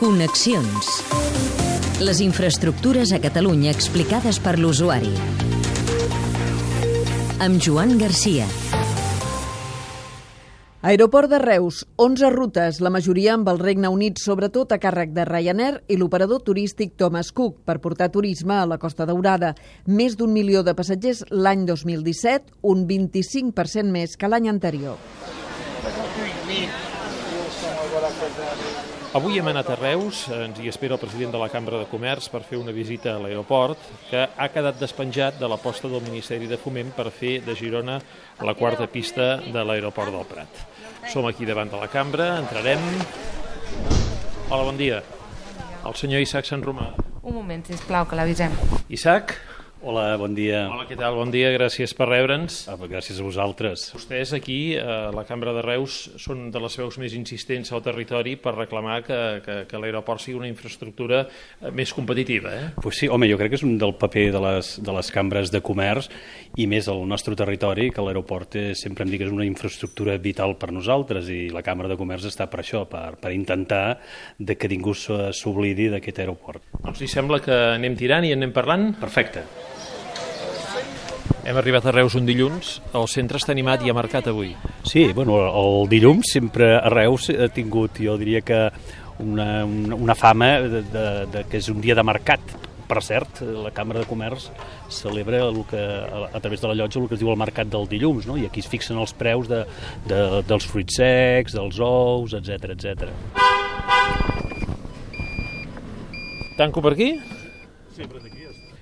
Connexions. Les infraestructures a Catalunya explicades per l'usuari. Amb Joan Garcia. Aeroport de Reus, 11 rutes, la majoria amb el Regne Unit, sobretot a càrrec de Ryanair i l'operador turístic Thomas Cook per portar turisme a la Costa Daurada. Més d'un milió de passatgers l'any 2017, un 25% més que l'any anterior. Avui hem anat a Reus, ens hi espera el president de la Cambra de Comerç per fer una visita a l'aeroport, que ha quedat despenjat de l'aposta del Ministeri de Foment per fer de Girona la quarta pista de l'aeroport del Prat. Som aquí davant de la Cambra, entrarem... Hola, bon dia. El senyor Isaac Sant Romà. Un moment, sisplau, que l'avisem. Isaac? Hola, bon dia. Hola, què tal? Bon dia, gràcies per rebre'ns. Ah, gràcies a vosaltres. Vostès aquí, a la Cambra de Reus, són de les veus més insistents al territori per reclamar que, que, que l'aeroport sigui una infraestructura eh, més competitiva. Eh? Pues sí, home, jo crec que és un del paper de les, de les cambres de comerç i més al nostre territori, que l'aeroport sempre em dic que és una infraestructura vital per nosaltres i la Cambra de Comerç està per això, per, per intentar de que ningú s'oblidi d'aquest aeroport. Doncs li sembla que anem tirant i anem parlant? Perfecte. Hem arribat a Reus un dilluns, el centre està animat i ha marcat avui. Sí, bueno, el dilluns sempre a Reus ha tingut, jo diria que una, una, una fama de, de, de que és un dia de mercat. Per cert, la Càmera de Comerç celebra el que, a, a través de la llotja el que es diu el mercat del dilluns, no? i aquí es fixen els preus de, de, dels fruits secs, dels ous, etc etc. Tanco per aquí? Sí, però d'aquí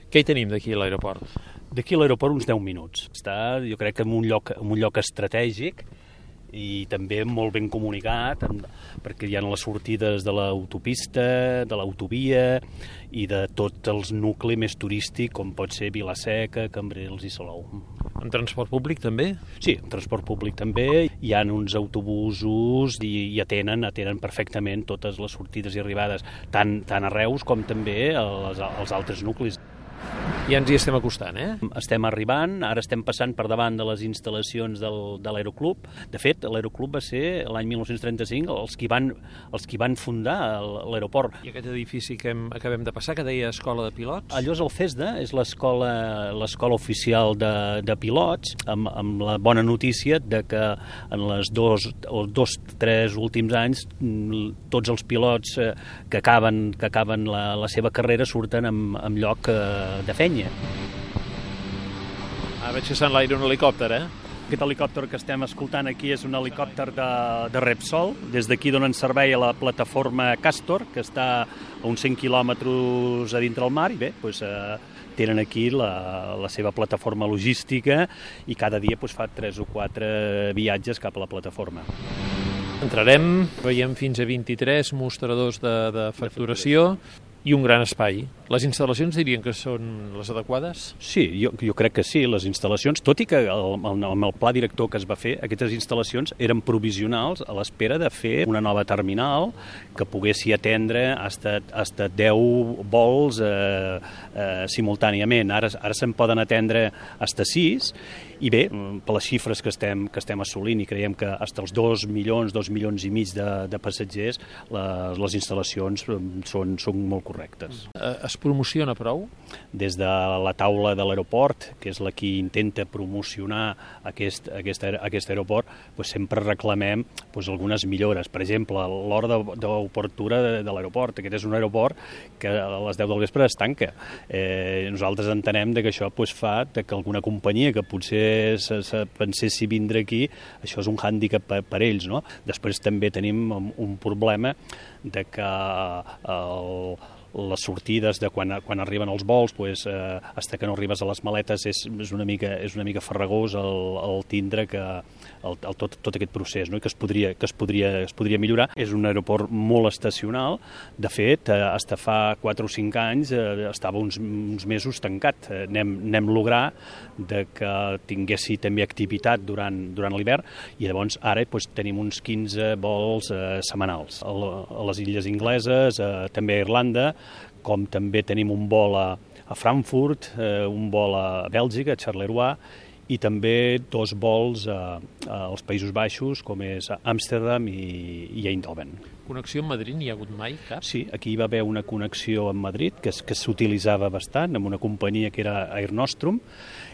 Què hi tenim d'aquí a l'aeroport? D'aquí a l'aeroport uns 10 minuts. Està, jo crec que en un lloc, en un lloc estratègic i també molt ben comunicat amb, perquè hi ha les sortides de l'autopista, de l'autovia i de tot els nucli més turístic com pot ser Vilaseca, Cambrils i Salou. En transport públic també? Sí, en transport públic també. Hi ha uns autobusos i, i atenen, atenen perfectament totes les sortides i arribades, tant, tant a Reus com també als, als altres nuclis. I ens hi estem acostant, eh? Estem arribant, ara estem passant per davant de les instal·lacions del, de l'Aeroclub. De fet, l'Aeroclub va ser l'any 1935 els qui van, els qui van fundar l'aeroport. I aquest edifici que hem, acabem de passar, que deia Escola de Pilots? Allò és el CESDA, és l'escola l'escola oficial de, de pilots, amb, amb la bona notícia de que en les dos, els dos, tres últims anys tots els pilots eh, que acaben, que acaben la, la seva carrera surten amb, amb lloc eh, de fenya. Ah, veig que s'ha enlaire un helicòpter, eh? Aquest helicòpter que estem escoltant aquí és un helicòpter de, de Repsol. Des d'aquí donen servei a la plataforma Castor, que està a uns 100 quilòmetres a dintre el mar, i bé, doncs, eh, tenen aquí la, la seva plataforma logística i cada dia doncs, fa 3 o 4 viatges cap a la plataforma. Entrarem, veiem fins a 23 mostradors de, de facturació i un gran espai. Les instal·lacions dirien que són les adequades? Sí, jo, jo crec que sí, les instal·lacions, tot i que el, el, el pla director que es va fer, aquestes instal·lacions eren provisionals a l'espera de fer una nova terminal que poguessi atendre hasta, hasta 10 vols eh, eh, simultàniament. Ara, ara se'n poden atendre hasta 6 i bé, per les xifres que estem, que estem assolint i creiem que hasta els 2 milions, 2 milions i mig de, de passatgers, les, les instal·lacions són, són molt correctes. Eh, es promociona prou? Des de la taula de l'aeroport, que és la qui intenta promocionar aquest, aquest, aquest aeroport, doncs sempre reclamem doncs, algunes millores. Per exemple, l'hora d'obertura de, de l'aeroport. Aquest és un aeroport que a les 10 del vespre es tanca. Eh, nosaltres entenem de que això doncs, fa de que alguna companyia que potser se, se pensessi vindre aquí, això és un hàndicap per, per ells. No? Després també tenim un problema de que el, les sortides de quan, quan arriben els vols, pues, eh, hasta que no arribes a les maletes és, és, una, mica, és una mica farragós el, el tindre que el, el, tot, tot aquest procés no? I que, es podria, que es podria, es podria millorar. És un aeroport molt estacional, de fet, eh, hasta fa 4 o 5 anys eh, estava uns, uns mesos tancat. Eh, anem, anem lograr de que tinguessi també activitat durant, durant l'hivern i llavors ara pues, tenim uns 15 vols eh, setmanals a, les illes ingleses, eh, també a Irlanda, com també tenim un vol a, a Frankfurt, eh, un vol a Bèlgica, a Charleroi, i també dos vols a, als Països Baixos, com és Amsterdam i, i Eindhoven. Connexió amb Madrid n'hi ha hagut mai, cap? Sí, aquí hi va haver una connexió amb Madrid que, que s'utilitzava bastant amb una companyia que era Air Nostrum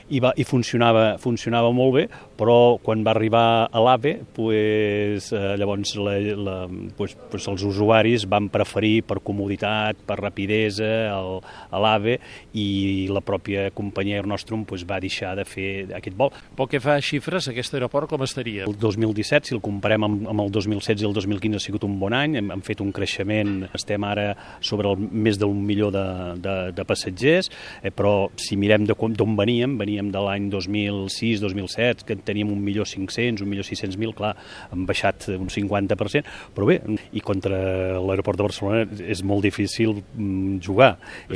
i, va, i funcionava, funcionava molt bé, però quan va arribar a l'AVE, pues, eh, llavors la, la, pues, pues els usuaris van preferir per comoditat, per rapidesa, el, l'AVE i la pròpia companyia Air Nostrum pues, va deixar de fer aquest vol. Pel que fa a xifres, aquest aeroport com estaria? El 2017, si el comparem amb, amb el 2016 i el 2015, ha sigut un bon any, hem, hem fet un creixement, estem ara sobre el més d'un milió de, de, de passatgers, eh, però si mirem d'on veníem, veníem de l'any 2006-2007, que teníem un milió 500, un milió 600 mil, clar, han baixat un 50%, però bé, i contra l'aeroport de Barcelona és molt difícil mm, jugar.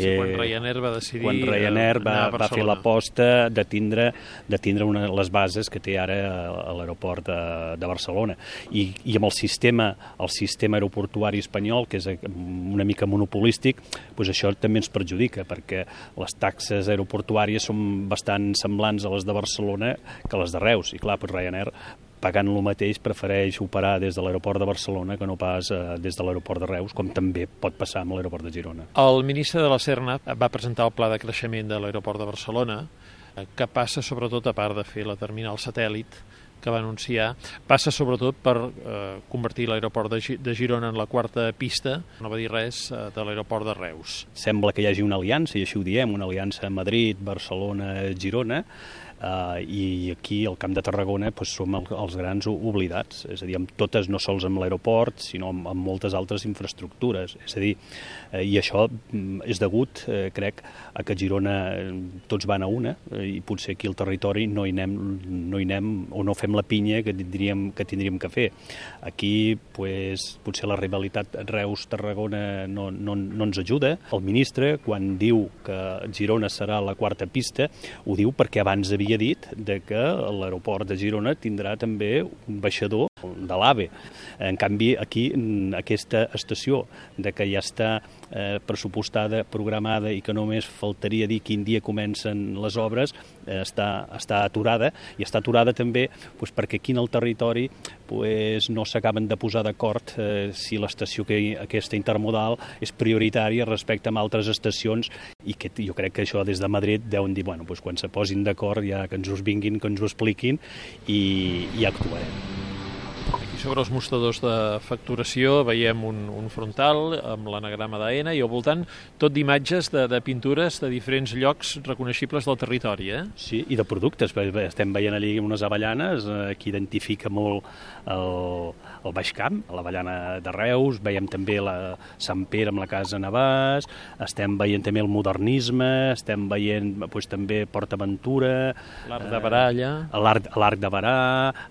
eh, quan Ryanair va decidir Quan Ryanair va, va fer l'aposta de tindre, de tindre una, les bases que té ara a l'aeroport de, de Barcelona. I, I amb el sistema, el sistema aeroportuari espanyol, que és una mica monopolístic, doncs això també ens perjudica, perquè les taxes aeroportuàries són bastant semblants a les de Barcelona que les de Reus. I clar, doncs Ryanair pagant el mateix prefereix operar des de l'aeroport de Barcelona que no pas eh, des de l'aeroport de Reus, com també pot passar amb l'aeroport de Girona. El ministre de la Serna va presentar el pla de creixement de l'aeroport de Barcelona, eh, que passa sobretot, a part de fer la terminal satèl·lit, que va anunciar, passa sobretot per eh, convertir l'aeroport de, de Girona en la quarta pista, no va dir res eh, de l'aeroport de Reus. Sembla que hi hagi una aliança, i així ho diem, una aliança Madrid, Uh, i aquí al Camp de Tarragona pues, som el, els grans oblidats, és a dir, amb totes, no sols amb l'aeroport, sinó amb, amb moltes altres infraestructures. És a dir, uh, i això mm, és degut, uh, crec, a que Girona tots van a una uh, i potser aquí al territori no hi, anem, no hi anem o no fem la pinya que tindríem que, tindríem que fer. Aquí pues, potser la rivalitat Reus-Tarragona no, no, no ens ajuda. El ministre, quan diu que Girona serà la quarta pista, ho diu perquè abans havia havia dit de que l'aeroport de Girona tindrà també un baixador de l'AVE. En canvi, aquí, aquesta estació, de que ja està eh, pressupostada, programada i que només faltaria dir quin dia comencen les obres, eh, està, està aturada, i està aturada també doncs, perquè aquí en el territori doncs, no s'acaben de posar d'acord eh, si l'estació que aquesta intermodal és prioritària respecte a altres estacions i que jo crec que això des de Madrid deuen dir, bueno, doncs, quan se posin d'acord ja que ens us vinguin, que ens ho expliquin i, i actuarem. I sobre els mostradors de facturació veiem un, un frontal amb l'anagrama d'AENA i al voltant tot d'imatges de, de pintures de diferents llocs reconeixibles del territori. Eh? Sí, i de productes. Estem veient allí unes avellanes eh, que identifica molt el, el Baix Camp, l'avellana de Reus, veiem també la Sant Pere amb la Casa Navàs, estem veient també el modernisme, estem veient pues, també Port Aventura... L'Arc de Baralla... Eh, L'Arc de Barà,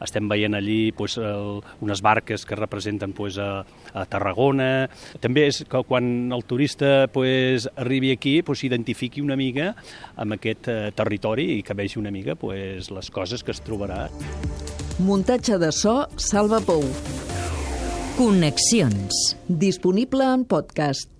estem veient allí pues, el, unes barques que representen pues, a, a Tarragona. També és que quan el turista pues, arribi aquí s'identifiqui pues, una mica amb aquest eh, territori i que vegi una mica pues, les coses que es trobarà. Muntatge de so Salva Pou. Connexions. Disponible en podcast.